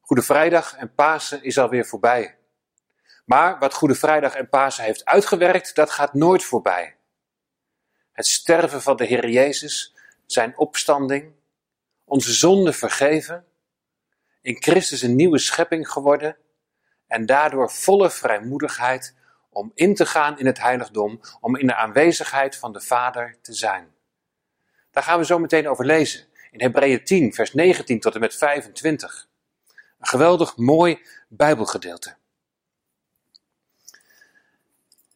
Goede Vrijdag en Pasen is alweer voorbij. Maar wat Goede Vrijdag en Pasen heeft uitgewerkt, dat gaat nooit voorbij. Het sterven van de Heer Jezus, zijn opstanding, onze zonden vergeven, in Christus een nieuwe schepping geworden en daardoor volle vrijmoedigheid om in te gaan in het heiligdom, om in de aanwezigheid van de Vader te zijn. Daar gaan we zo meteen over lezen in Hebreeën 10, vers 19 tot en met 25. Een geweldig mooi Bijbelgedeelte.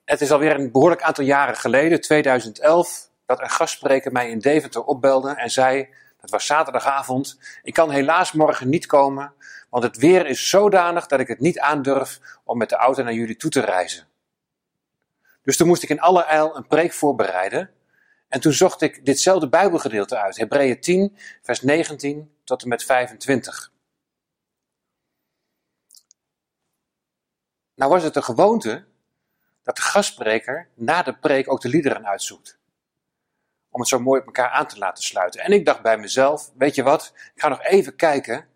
Het is alweer een behoorlijk aantal jaren geleden, 2011, dat een gastspreker mij in Deventer opbelde en zei, het was zaterdagavond, ik kan helaas morgen niet komen, want het weer is zodanig dat ik het niet aandurf om met de auto naar jullie toe te reizen. Dus toen moest ik in alle eil een preek voorbereiden. En toen zocht ik ditzelfde Bijbelgedeelte uit, Hebreeën 10, vers 19 tot en met 25. Nou was het de gewoonte dat de gastspreker na de preek ook de liederen uitzoekt. Om het zo mooi op elkaar aan te laten sluiten. En ik dacht bij mezelf, weet je wat, ik ga nog even kijken,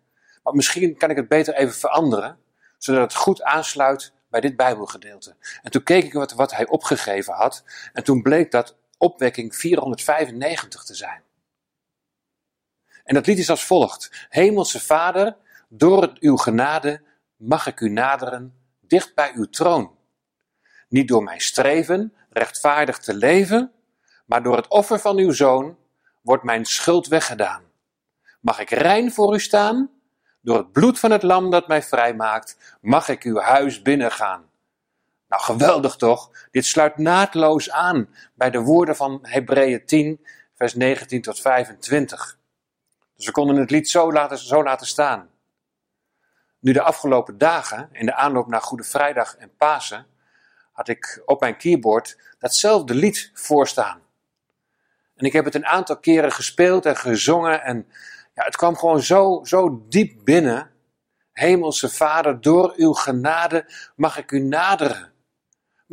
want misschien kan ik het beter even veranderen, zodat het goed aansluit bij dit Bijbelgedeelte. En toen keek ik wat, wat hij opgegeven had, en toen bleek dat opwekking 495 te zijn. En dat lied is als volgt: Hemelse Vader, door uw genade mag ik u naderen, dicht bij uw troon. Niet door mijn streven rechtvaardig te leven, maar door het offer van uw zoon wordt mijn schuld weggedaan. Mag ik rein voor u staan? Door het bloed van het lam dat mij vrijmaakt, mag ik uw huis binnengaan. Nou, geweldig toch? Dit sluit naadloos aan bij de woorden van Hebreeën 10, vers 19 tot 25. Dus we konden het lied zo laten, zo laten staan. Nu de afgelopen dagen, in de aanloop naar Goede Vrijdag en Pasen, had ik op mijn keyboard datzelfde lied voorstaan. En ik heb het een aantal keren gespeeld en gezongen en ja, het kwam gewoon zo, zo diep binnen. Hemelse Vader, door uw genade mag ik u naderen.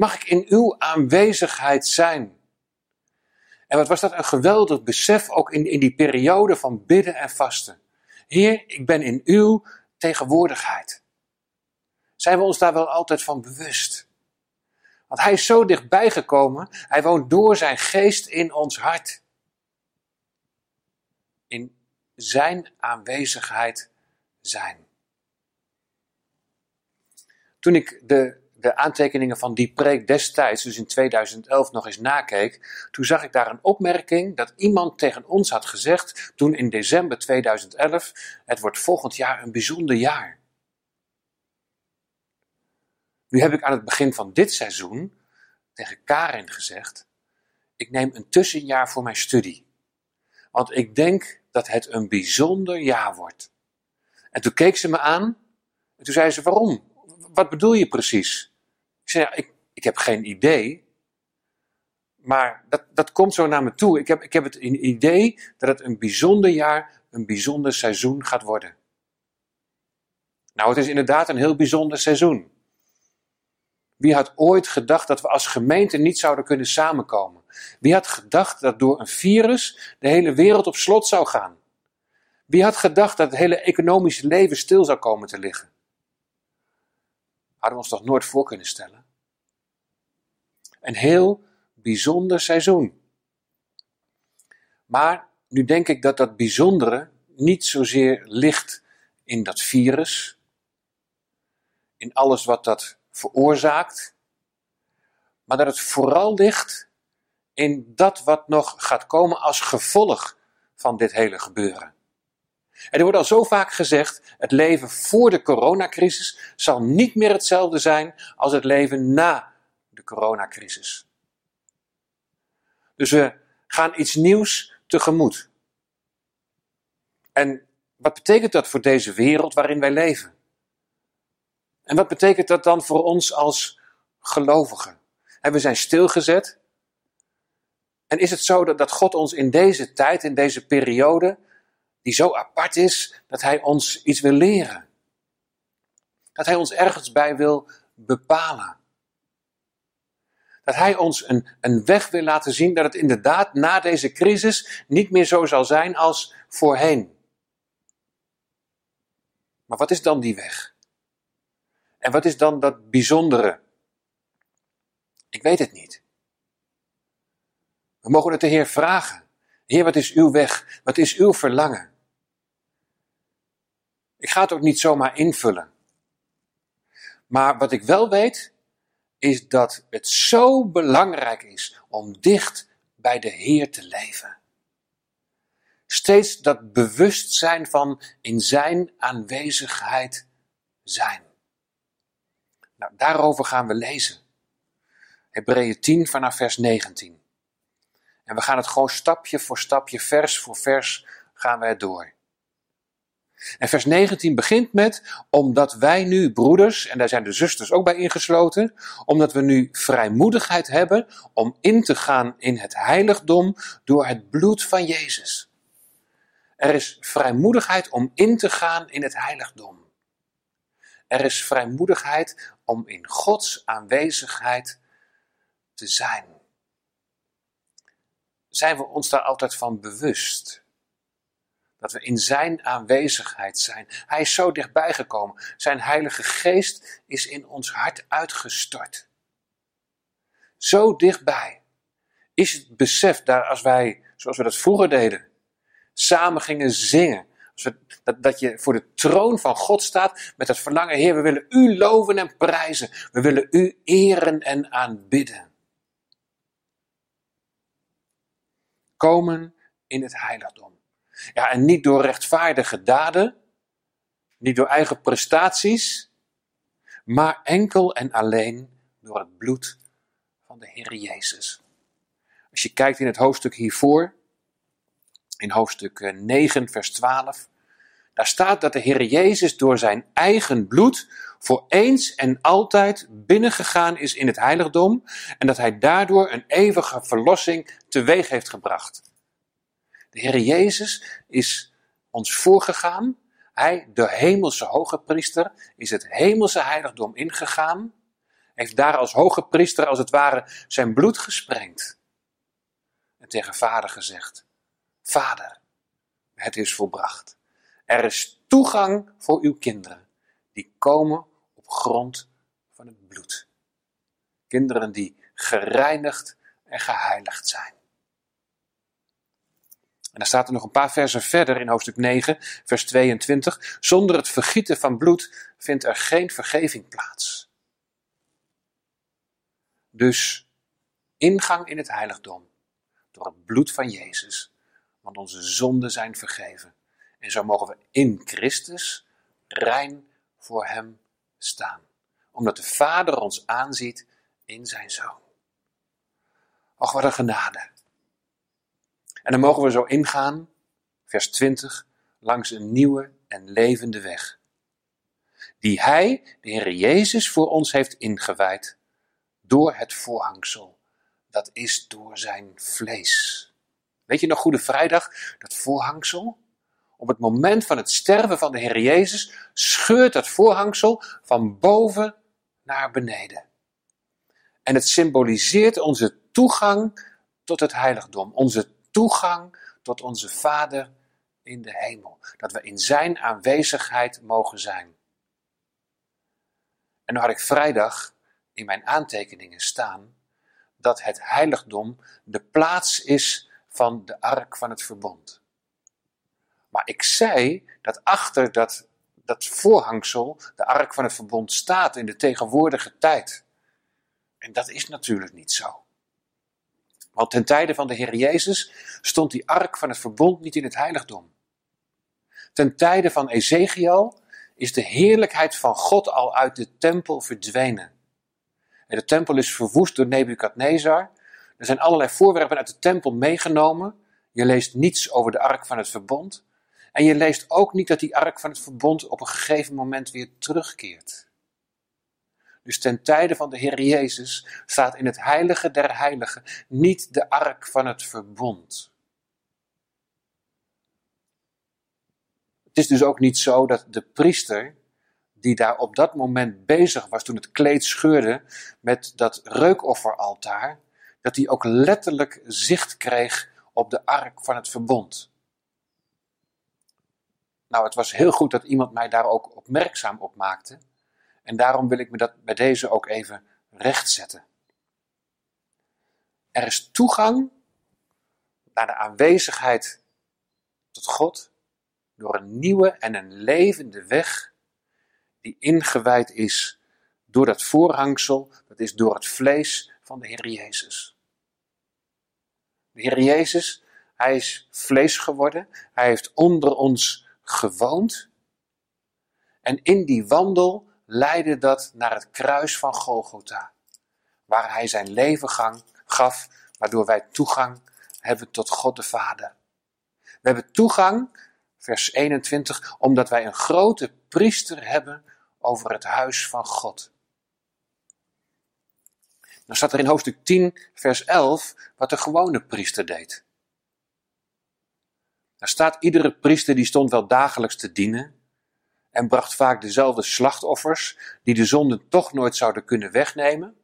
Mag ik in uw aanwezigheid zijn? En wat was dat een geweldig besef, ook in, in die periode van bidden en vasten. Heer, ik ben in uw tegenwoordigheid. Zijn we ons daar wel altijd van bewust? Want hij is zo dichtbij gekomen, hij woont door zijn geest in ons hart. In zijn aanwezigheid zijn. Toen ik de de aantekeningen van die preek destijds, dus in 2011, nog eens nakeek, toen zag ik daar een opmerking dat iemand tegen ons had gezegd, toen in december 2011, het wordt volgend jaar een bijzonder jaar. Nu heb ik aan het begin van dit seizoen tegen Karin gezegd, ik neem een tussenjaar voor mijn studie. Want ik denk dat het een bijzonder jaar wordt. En toen keek ze me aan en toen zei ze, waarom? Wat bedoel je precies? Zei, ja, ik, ik heb geen idee. Maar dat, dat komt zo naar me toe. Ik heb, ik heb het idee dat het een bijzonder jaar, een bijzonder seizoen gaat worden. Nou, het is inderdaad een heel bijzonder seizoen. Wie had ooit gedacht dat we als gemeente niet zouden kunnen samenkomen? Wie had gedacht dat door een virus de hele wereld op slot zou gaan? Wie had gedacht dat het hele economische leven stil zou komen te liggen? Hadden we ons toch nooit voor kunnen stellen? Een heel bijzonder seizoen. Maar nu denk ik dat dat bijzondere niet zozeer ligt in dat virus, in alles wat dat veroorzaakt, maar dat het vooral ligt in dat wat nog gaat komen als gevolg van dit hele gebeuren. En er wordt al zo vaak gezegd, het leven voor de coronacrisis zal niet meer hetzelfde zijn als het leven na de coronacrisis. Dus we gaan iets nieuws tegemoet. En wat betekent dat voor deze wereld waarin wij leven? En wat betekent dat dan voor ons als gelovigen? En we zijn stilgezet. En is het zo dat God ons in deze tijd, in deze periode, die zo apart is dat hij ons iets wil leren. Dat hij ons ergens bij wil bepalen. Dat hij ons een, een weg wil laten zien dat het inderdaad na deze crisis niet meer zo zal zijn als voorheen. Maar wat is dan die weg? En wat is dan dat bijzondere? Ik weet het niet. We mogen het de Heer vragen. Heer, wat is uw weg? Wat is uw verlangen? Ik ga het ook niet zomaar invullen. Maar wat ik wel weet, is dat het zo belangrijk is om dicht bij de Heer te leven. Steeds dat bewustzijn van in Zijn aanwezigheid zijn. Nou, daarover gaan we lezen. Hebreeën 10 vanaf vers 19. En we gaan het gewoon stapje voor stapje, vers voor vers, gaan we het door. En vers 19 begint met, omdat wij nu broeders, en daar zijn de zusters ook bij ingesloten, omdat we nu vrijmoedigheid hebben om in te gaan in het heiligdom door het bloed van Jezus. Er is vrijmoedigheid om in te gaan in het heiligdom. Er is vrijmoedigheid om in Gods aanwezigheid te zijn. Zijn we ons daar altijd van bewust? Dat we in Zijn aanwezigheid zijn. Hij is zo dichtbij gekomen. Zijn Heilige Geest is in ons hart uitgestort. Zo dichtbij is het besef daar als wij, zoals we dat vroeger deden, samen gingen zingen. Dat, dat je voor de troon van God staat met het verlangen, Heer, we willen U loven en prijzen. We willen U eren en aanbidden. Komen in het heiligdom. Ja, en niet door rechtvaardige daden, niet door eigen prestaties, maar enkel en alleen door het bloed van de Heer Jezus. Als je kijkt in het hoofdstuk hiervoor, in hoofdstuk 9, eh, vers 12, daar staat dat de Heer Jezus door zijn eigen bloed voor eens en altijd binnengegaan is in het heiligdom en dat hij daardoor een eeuwige verlossing teweeg heeft gebracht. De Heer Jezus is ons voorgegaan. Hij, de hemelse hoge priester, is het hemelse heiligdom ingegaan. Heeft daar als hoge priester als het ware zijn bloed gesprengd. En tegen vader gezegd, vader, het is volbracht. Er is toegang voor uw kinderen, die komen op grond van het bloed. Kinderen die gereinigd en geheiligd zijn. En dan staat er nog een paar versen verder in hoofdstuk 9, vers 22. Zonder het vergieten van bloed vindt er geen vergeving plaats. Dus ingang in het heiligdom door het bloed van Jezus, want onze zonden zijn vergeven. En zo mogen we in Christus rein voor Hem staan, omdat de Vader ons aanziet in Zijn Zoon. Och, wat een genade. En dan mogen we zo ingaan, vers 20, langs een nieuwe en levende weg. Die Hij, de Heer Jezus, voor ons heeft ingewijd door het voorhangsel. Dat is door zijn vlees. Weet je nog, Goede Vrijdag, dat voorhangsel? Op het moment van het sterven van de Heer Jezus scheurt dat voorhangsel van boven naar beneden. En het symboliseert onze toegang tot het heiligdom, onze toegang tot onze Vader in de hemel. Dat we in Zijn aanwezigheid mogen zijn. En nu had ik vrijdag in mijn aantekeningen staan dat het heiligdom de plaats is van de ark van het verbond. Maar ik zei dat achter dat, dat voorhangsel de ark van het verbond staat in de tegenwoordige tijd. En dat is natuurlijk niet zo. Want ten tijde van de Heer Jezus stond die ark van het verbond niet in het heiligdom. Ten tijde van Ezekiel is de heerlijkheid van God al uit de tempel verdwenen. En de tempel is verwoest door Nebukadnezar. Er zijn allerlei voorwerpen uit de tempel meegenomen. Je leest niets over de ark van het verbond. En je leest ook niet dat die ark van het verbond op een gegeven moment weer terugkeert. Dus ten tijde van de Heer Jezus staat in het heilige der heiligen niet de ark van het verbond. Het is dus ook niet zo dat de priester, die daar op dat moment bezig was toen het kleed scheurde met dat reukofferaltaar, dat hij ook letterlijk zicht kreeg op de ark van het verbond. Nou, het was heel goed dat iemand mij daar ook opmerkzaam op maakte. En daarom wil ik me dat bij deze ook even rechtzetten. Er is toegang naar de aanwezigheid tot God door een nieuwe en een levende weg die ingewijd is door dat voorhangsel, dat is door het vlees van de Heer Jezus. De Heer Jezus, hij is vlees geworden, hij heeft onder ons gewoond. En in die wandel leidde dat naar het kruis van Golgotha, waar hij zijn leven gaf, waardoor wij toegang hebben tot God de Vader. We hebben toegang, vers 21, omdat wij een grote priester hebben over het huis van God. Dan staat er in hoofdstuk 10, vers 11, wat de gewone priester deed. Daar staat iedere priester die stond wel dagelijks te dienen en bracht vaak dezelfde slachtoffers die de zonden toch nooit zouden kunnen wegnemen.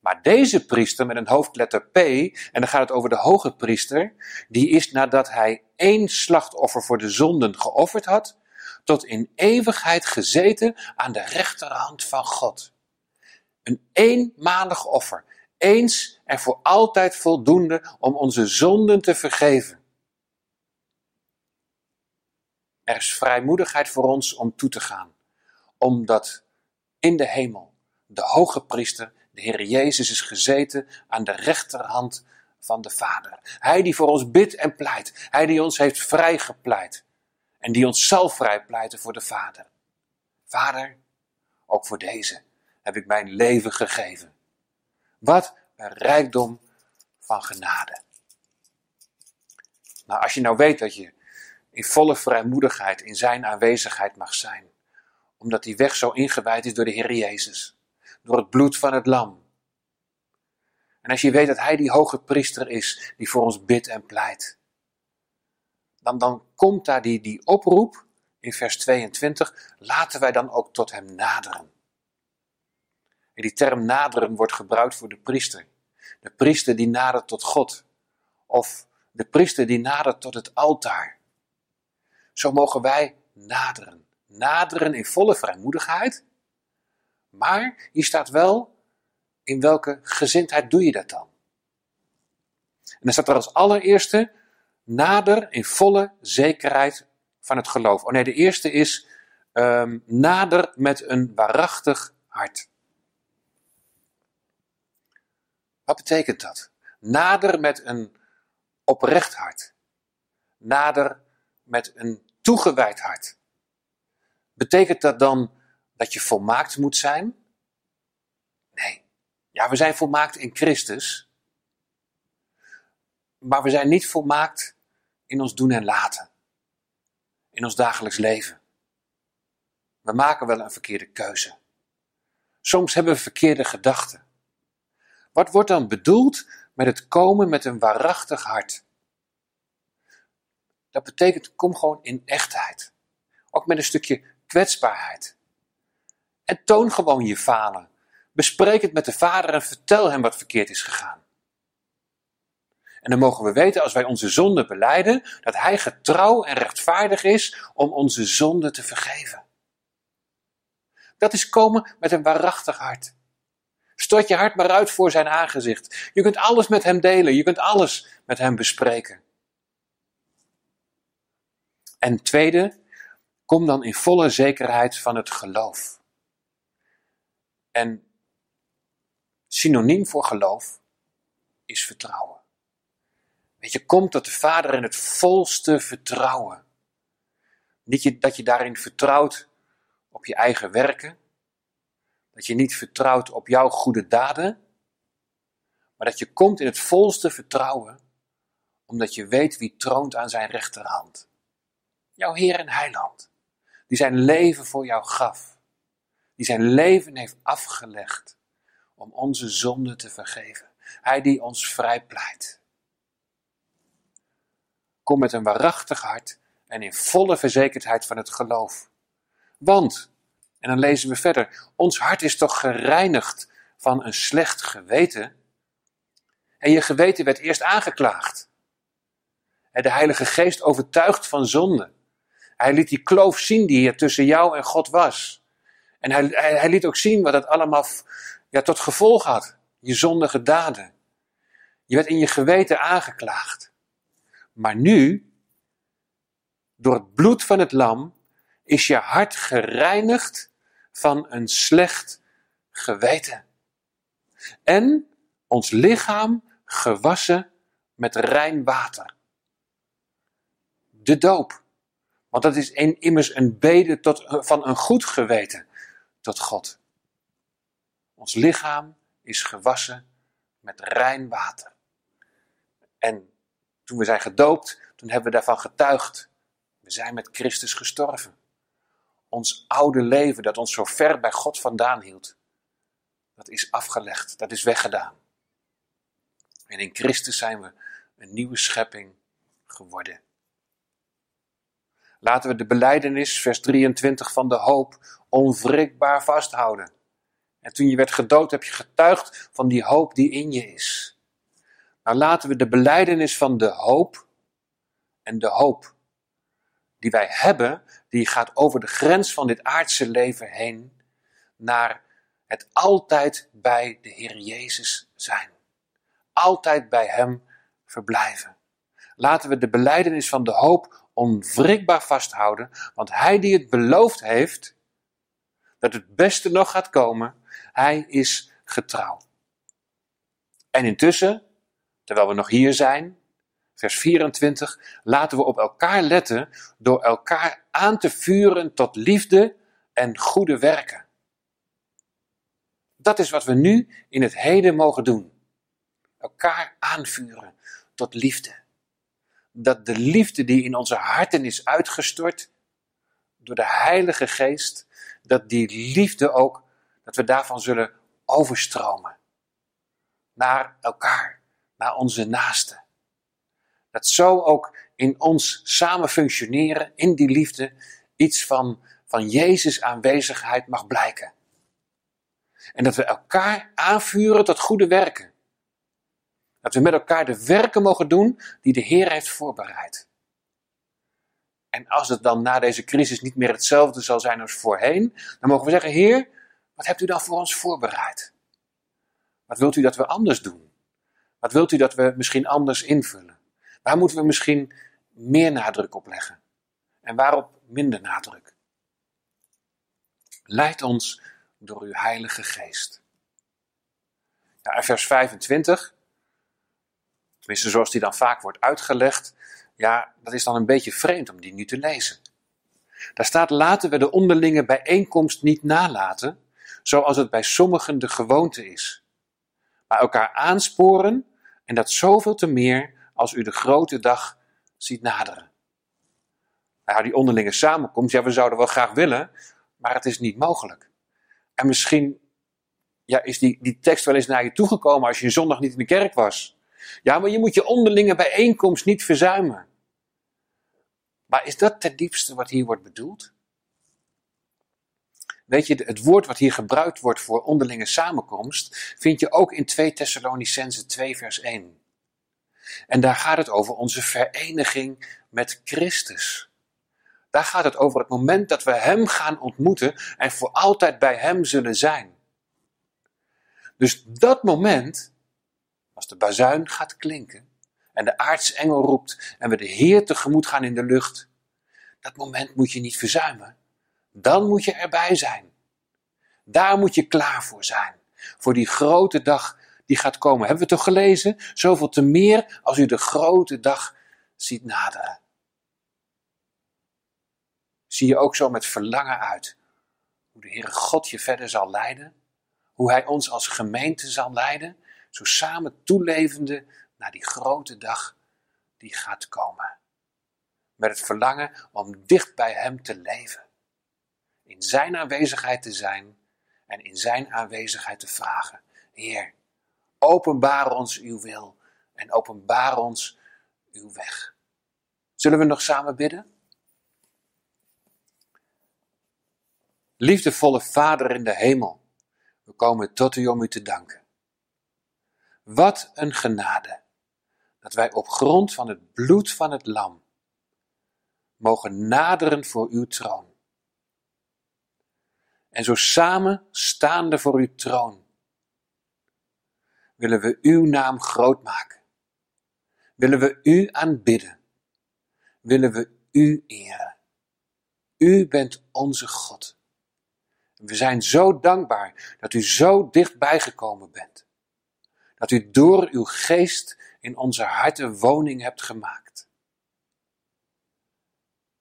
Maar deze priester met een hoofdletter P, en dan gaat het over de hoge priester, die is nadat hij één slachtoffer voor de zonden geofferd had, tot in eeuwigheid gezeten aan de rechterhand van God. Een eenmalig offer, eens en voor altijd voldoende om onze zonden te vergeven. Er is vrijmoedigheid voor ons om toe te gaan, omdat in de hemel de hoge priester, de Heer Jezus, is gezeten aan de rechterhand van de Vader. Hij die voor ons bidt en pleit, hij die ons heeft vrijgepleit en die ons zal vrijpleiten voor de Vader. Vader, ook voor deze heb ik mijn leven gegeven. Wat een rijkdom van genade. Nou, als je nou weet dat je in volle vrijmoedigheid in zijn aanwezigheid mag zijn, omdat die weg zo ingewijd is door de Heer Jezus, door het bloed van het lam. En als je weet dat Hij die hoge priester is, die voor ons bidt en pleit, dan, dan komt daar die, die oproep in vers 22, laten wij dan ook tot Hem naderen. En die term naderen wordt gebruikt voor de priester. De priester die nadert tot God. Of de priester die nadert tot het altaar. Zo mogen wij naderen. Naderen in volle vrijmoedigheid. Maar hier staat wel, in welke gezindheid doe je dat dan? En dan staat er als allereerste, nader in volle zekerheid van het geloof. Oh nee, de eerste is, um, nader met een waarachtig hart. Wat betekent dat? Nader met een oprecht hart. Nader met een toegewijd hart. Betekent dat dan dat je volmaakt moet zijn? Nee. Ja, we zijn volmaakt in Christus. Maar we zijn niet volmaakt in ons doen en laten. In ons dagelijks leven. We maken wel een verkeerde keuze. Soms hebben we verkeerde gedachten. Wat wordt dan bedoeld met het komen met een waarachtig hart? Dat betekent kom gewoon in echtheid. Ook met een stukje kwetsbaarheid. En toon gewoon je falen. Bespreek het met de vader en vertel hem wat verkeerd is gegaan. En dan mogen we weten, als wij onze zonde beleiden, dat Hij getrouw en rechtvaardig is om onze zonde te vergeven. Dat is komen met een waarachtig hart. Stort je hart maar uit voor zijn aangezicht. Je kunt alles met hem delen. Je kunt alles met hem bespreken. En tweede, kom dan in volle zekerheid van het geloof. En synoniem voor geloof is vertrouwen. Weet je, kom tot de Vader in het volste vertrouwen. Niet dat je daarin vertrouwt op je eigen werken, dat je niet vertrouwt op jouw goede daden, maar dat je komt in het volste vertrouwen, omdat je weet wie troont aan zijn rechterhand. Jouw Heer en Heiland, die zijn leven voor jou gaf, die zijn leven heeft afgelegd om onze zonde te vergeven. Hij die ons vrijpleit. Kom met een waarachtig hart en in volle verzekerdheid van het geloof. Want en dan lezen we verder. Ons hart is toch gereinigd van een slecht geweten. En je geweten werd eerst aangeklaagd. En de Heilige Geest overtuigt van zonde. Hij liet die kloof zien die er tussen jou en God was. En hij, hij, liet ook zien wat het allemaal ja, tot gevolg had. Je zondige daden. Je werd in je geweten aangeklaagd. Maar nu, door het bloed van het lam, is je hart gereinigd van een slecht geweten. En ons lichaam gewassen met rein water. De doop. Want dat is immers een bede tot, van een goed geweten tot God. Ons lichaam is gewassen met rein water. En toen we zijn gedoopt, toen hebben we daarvan getuigd. We zijn met Christus gestorven. Ons oude leven dat ons zo ver bij God vandaan hield, dat is afgelegd, dat is weggedaan. En in Christus zijn we een nieuwe schepping geworden. Laten we de beleidenis, vers 23 van de hoop, onwrikbaar vasthouden. En toen je werd gedood, heb je getuigd van die hoop die in je is. Nou laten we de beleidenis van de hoop en de hoop die wij hebben, die gaat over de grens van dit aardse leven heen naar het altijd bij de Heer Jezus zijn. Altijd bij Hem verblijven. Laten we de beleidenis van de hoop onwrikbaar vasthouden, want Hij die het beloofd heeft, dat het beste nog gaat komen, Hij is getrouw. En intussen, terwijl we nog hier zijn, vers 24, laten we op elkaar letten door elkaar aan te vuren tot liefde en goede werken. Dat is wat we nu in het heden mogen doen. Elkaar aanvuren tot liefde. Dat de liefde die in onze harten is uitgestort door de Heilige Geest, dat die liefde ook, dat we daarvan zullen overstromen. Naar elkaar, naar onze naasten. Dat zo ook in ons samen functioneren, in die liefde, iets van, van Jezus aanwezigheid mag blijken. En dat we elkaar aanvuren tot goede werken. Dat we met elkaar de werken mogen doen die de Heer heeft voorbereid. En als het dan na deze crisis niet meer hetzelfde zal zijn als voorheen, dan mogen we zeggen: Heer, wat hebt u dan voor ons voorbereid? Wat wilt u dat we anders doen? Wat wilt u dat we misschien anders invullen? Waar moeten we misschien meer nadruk op leggen? En waarop minder nadruk? Leid ons door uw Heilige Geest. Ja, vers 25, tenminste zoals die dan vaak wordt uitgelegd, ja, dat is dan een beetje vreemd om die nu te lezen. Daar staat: laten we de onderlinge bijeenkomst niet nalaten, zoals het bij sommigen de gewoonte is, maar elkaar aansporen en dat zoveel te meer als u de grote dag ziet naderen. Nou, die onderlinge samenkomst, ja, we zouden wel graag willen, maar het is niet mogelijk. En misschien ja, is die, die tekst wel eens naar je toegekomen als je zondag niet in de kerk was. Ja, maar je moet je onderlinge bijeenkomst niet verzuimen. Maar is dat ten diepste wat hier wordt bedoeld? Weet je, het woord wat hier gebruikt wordt voor onderlinge samenkomst, vind je ook in 2 Thessalonicense 2 vers 1. En daar gaat het over onze vereniging met Christus. Daar gaat het over het moment dat we Hem gaan ontmoeten en voor altijd bij Hem zullen zijn. Dus dat moment, als de bazuin gaat klinken en de aartsengel roept en we de Heer tegemoet gaan in de lucht, dat moment moet je niet verzuimen. Dan moet je erbij zijn. Daar moet je klaar voor zijn. Voor die grote dag die gaat komen. Hebben we toch gelezen? Zoveel te meer als u de grote dag ziet naderen. Zie je ook zo met verlangen uit hoe de Heere God je verder zal leiden? Hoe Hij ons als gemeente zal leiden? Zo samen toelevende naar die grote dag die gaat komen. Met het verlangen om dicht bij Hem te leven. In Zijn aanwezigheid te zijn en in Zijn aanwezigheid te vragen. Heer, openbaar ons uw wil en openbaar ons uw weg. Zullen we nog samen bidden? Liefdevolle Vader in de hemel, we komen tot u om u te danken. Wat een genade dat wij op grond van het bloed van het lam mogen naderen voor uw troon. En zo samen staande voor uw troon willen we uw naam groot maken. Willen we u aanbidden. Willen we u eren. U bent onze God. We zijn zo dankbaar dat u zo dichtbij gekomen bent. Dat u door uw geest in onze harten woning hebt gemaakt.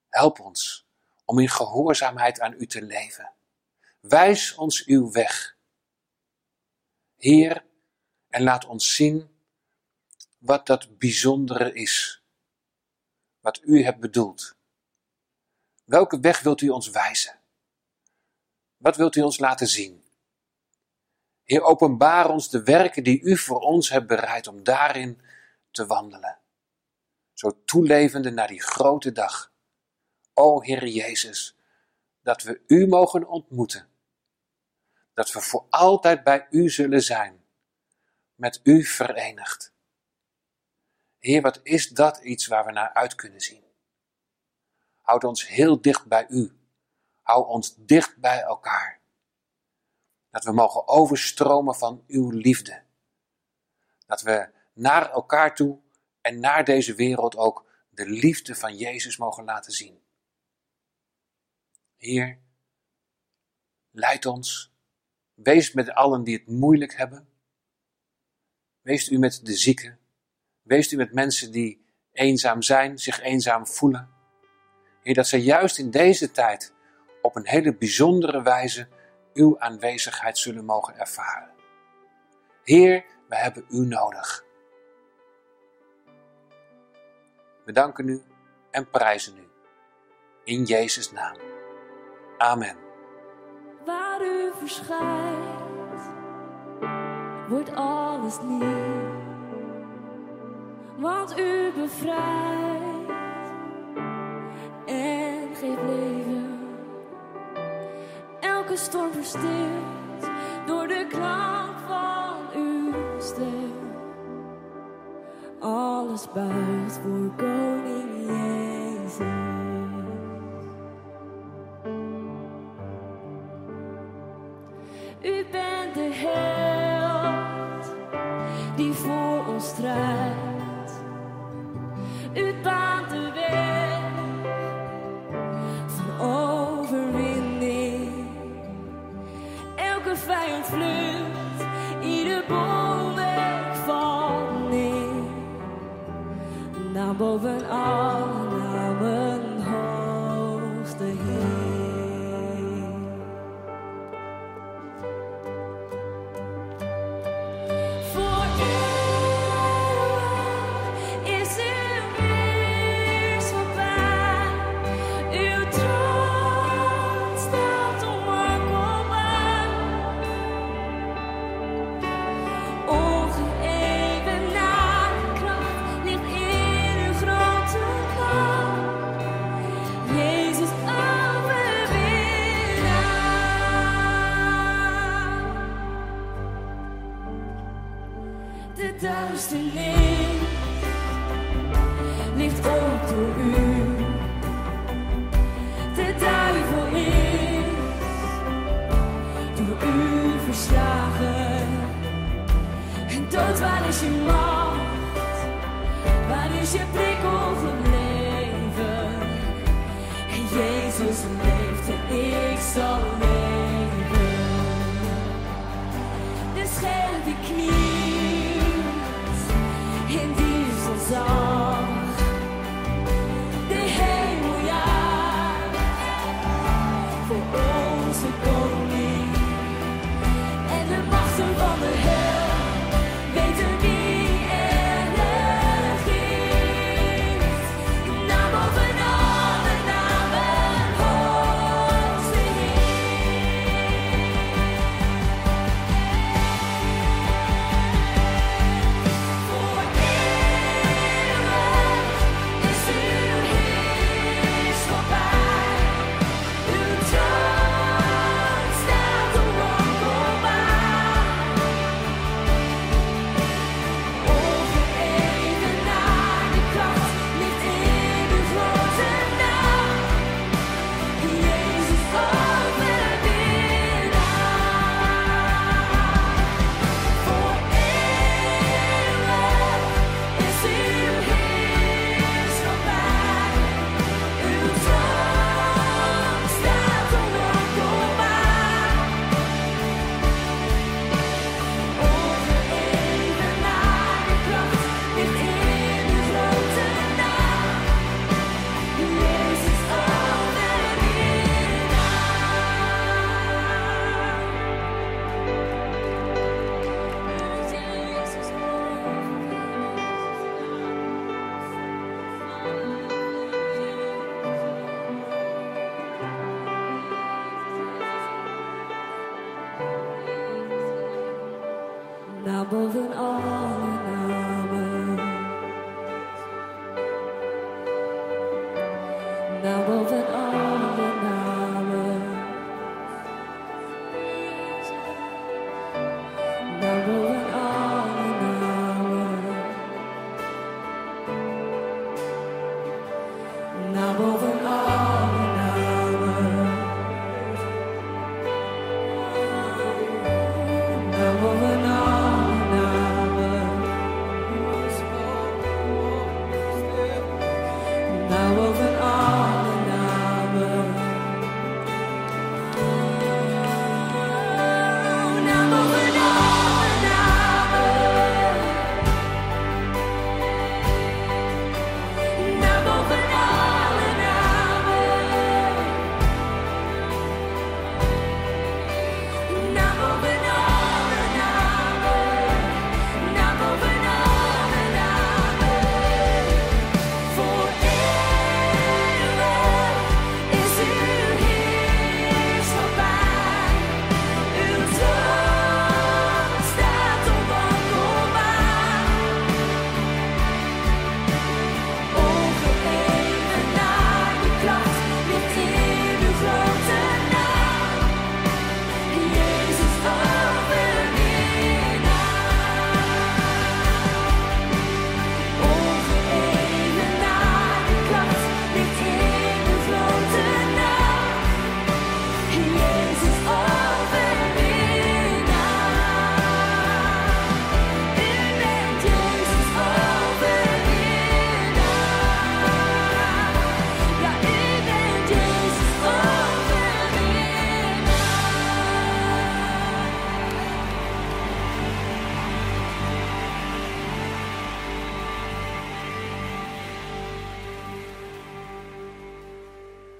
Help ons om in gehoorzaamheid aan u te leven. Wijs ons uw weg. Heer, en laat ons zien wat dat bijzondere is. Wat u hebt bedoeld. Welke weg wilt u ons wijzen? Wat wilt u ons laten zien? Heer, openbaar ons de werken die u voor ons hebt bereid om daarin te wandelen. Zo toelevende naar die grote dag. O Heer Jezus, dat we u mogen ontmoeten. Dat we voor altijd bij u zullen zijn. Met u verenigd. Heer, wat is dat iets waar we naar uit kunnen zien? Houd ons heel dicht bij u. Hou ons dicht bij elkaar. Dat we mogen overstromen van uw liefde. Dat we naar elkaar toe en naar deze wereld ook de liefde van Jezus mogen laten zien. Heer, leid ons. Wees met allen die het moeilijk hebben. Wees u met de zieken. Wees u met mensen die eenzaam zijn, zich eenzaam voelen. Heer, dat zij juist in deze tijd op een hele bijzondere wijze uw aanwezigheid zullen mogen ervaren. Heer, we hebben u nodig. We danken u en prijzen u. In Jezus' naam. Amen. Waar u verschijnt, wordt alles nieuw. Want u bevrijdt en geeft leven. Elke storm verstilt door de klank van uw stem. Alles buigt voor koning Jezus. U bent de held die voor ons strijdt. U baant Elke De duisternis ligt ook door u. De duivel is door u verslagen. En dood, waar is je macht? Waar is je prikkel gebleven? En Jezus leeft en ik zal leven. De die knielt song. I'm over.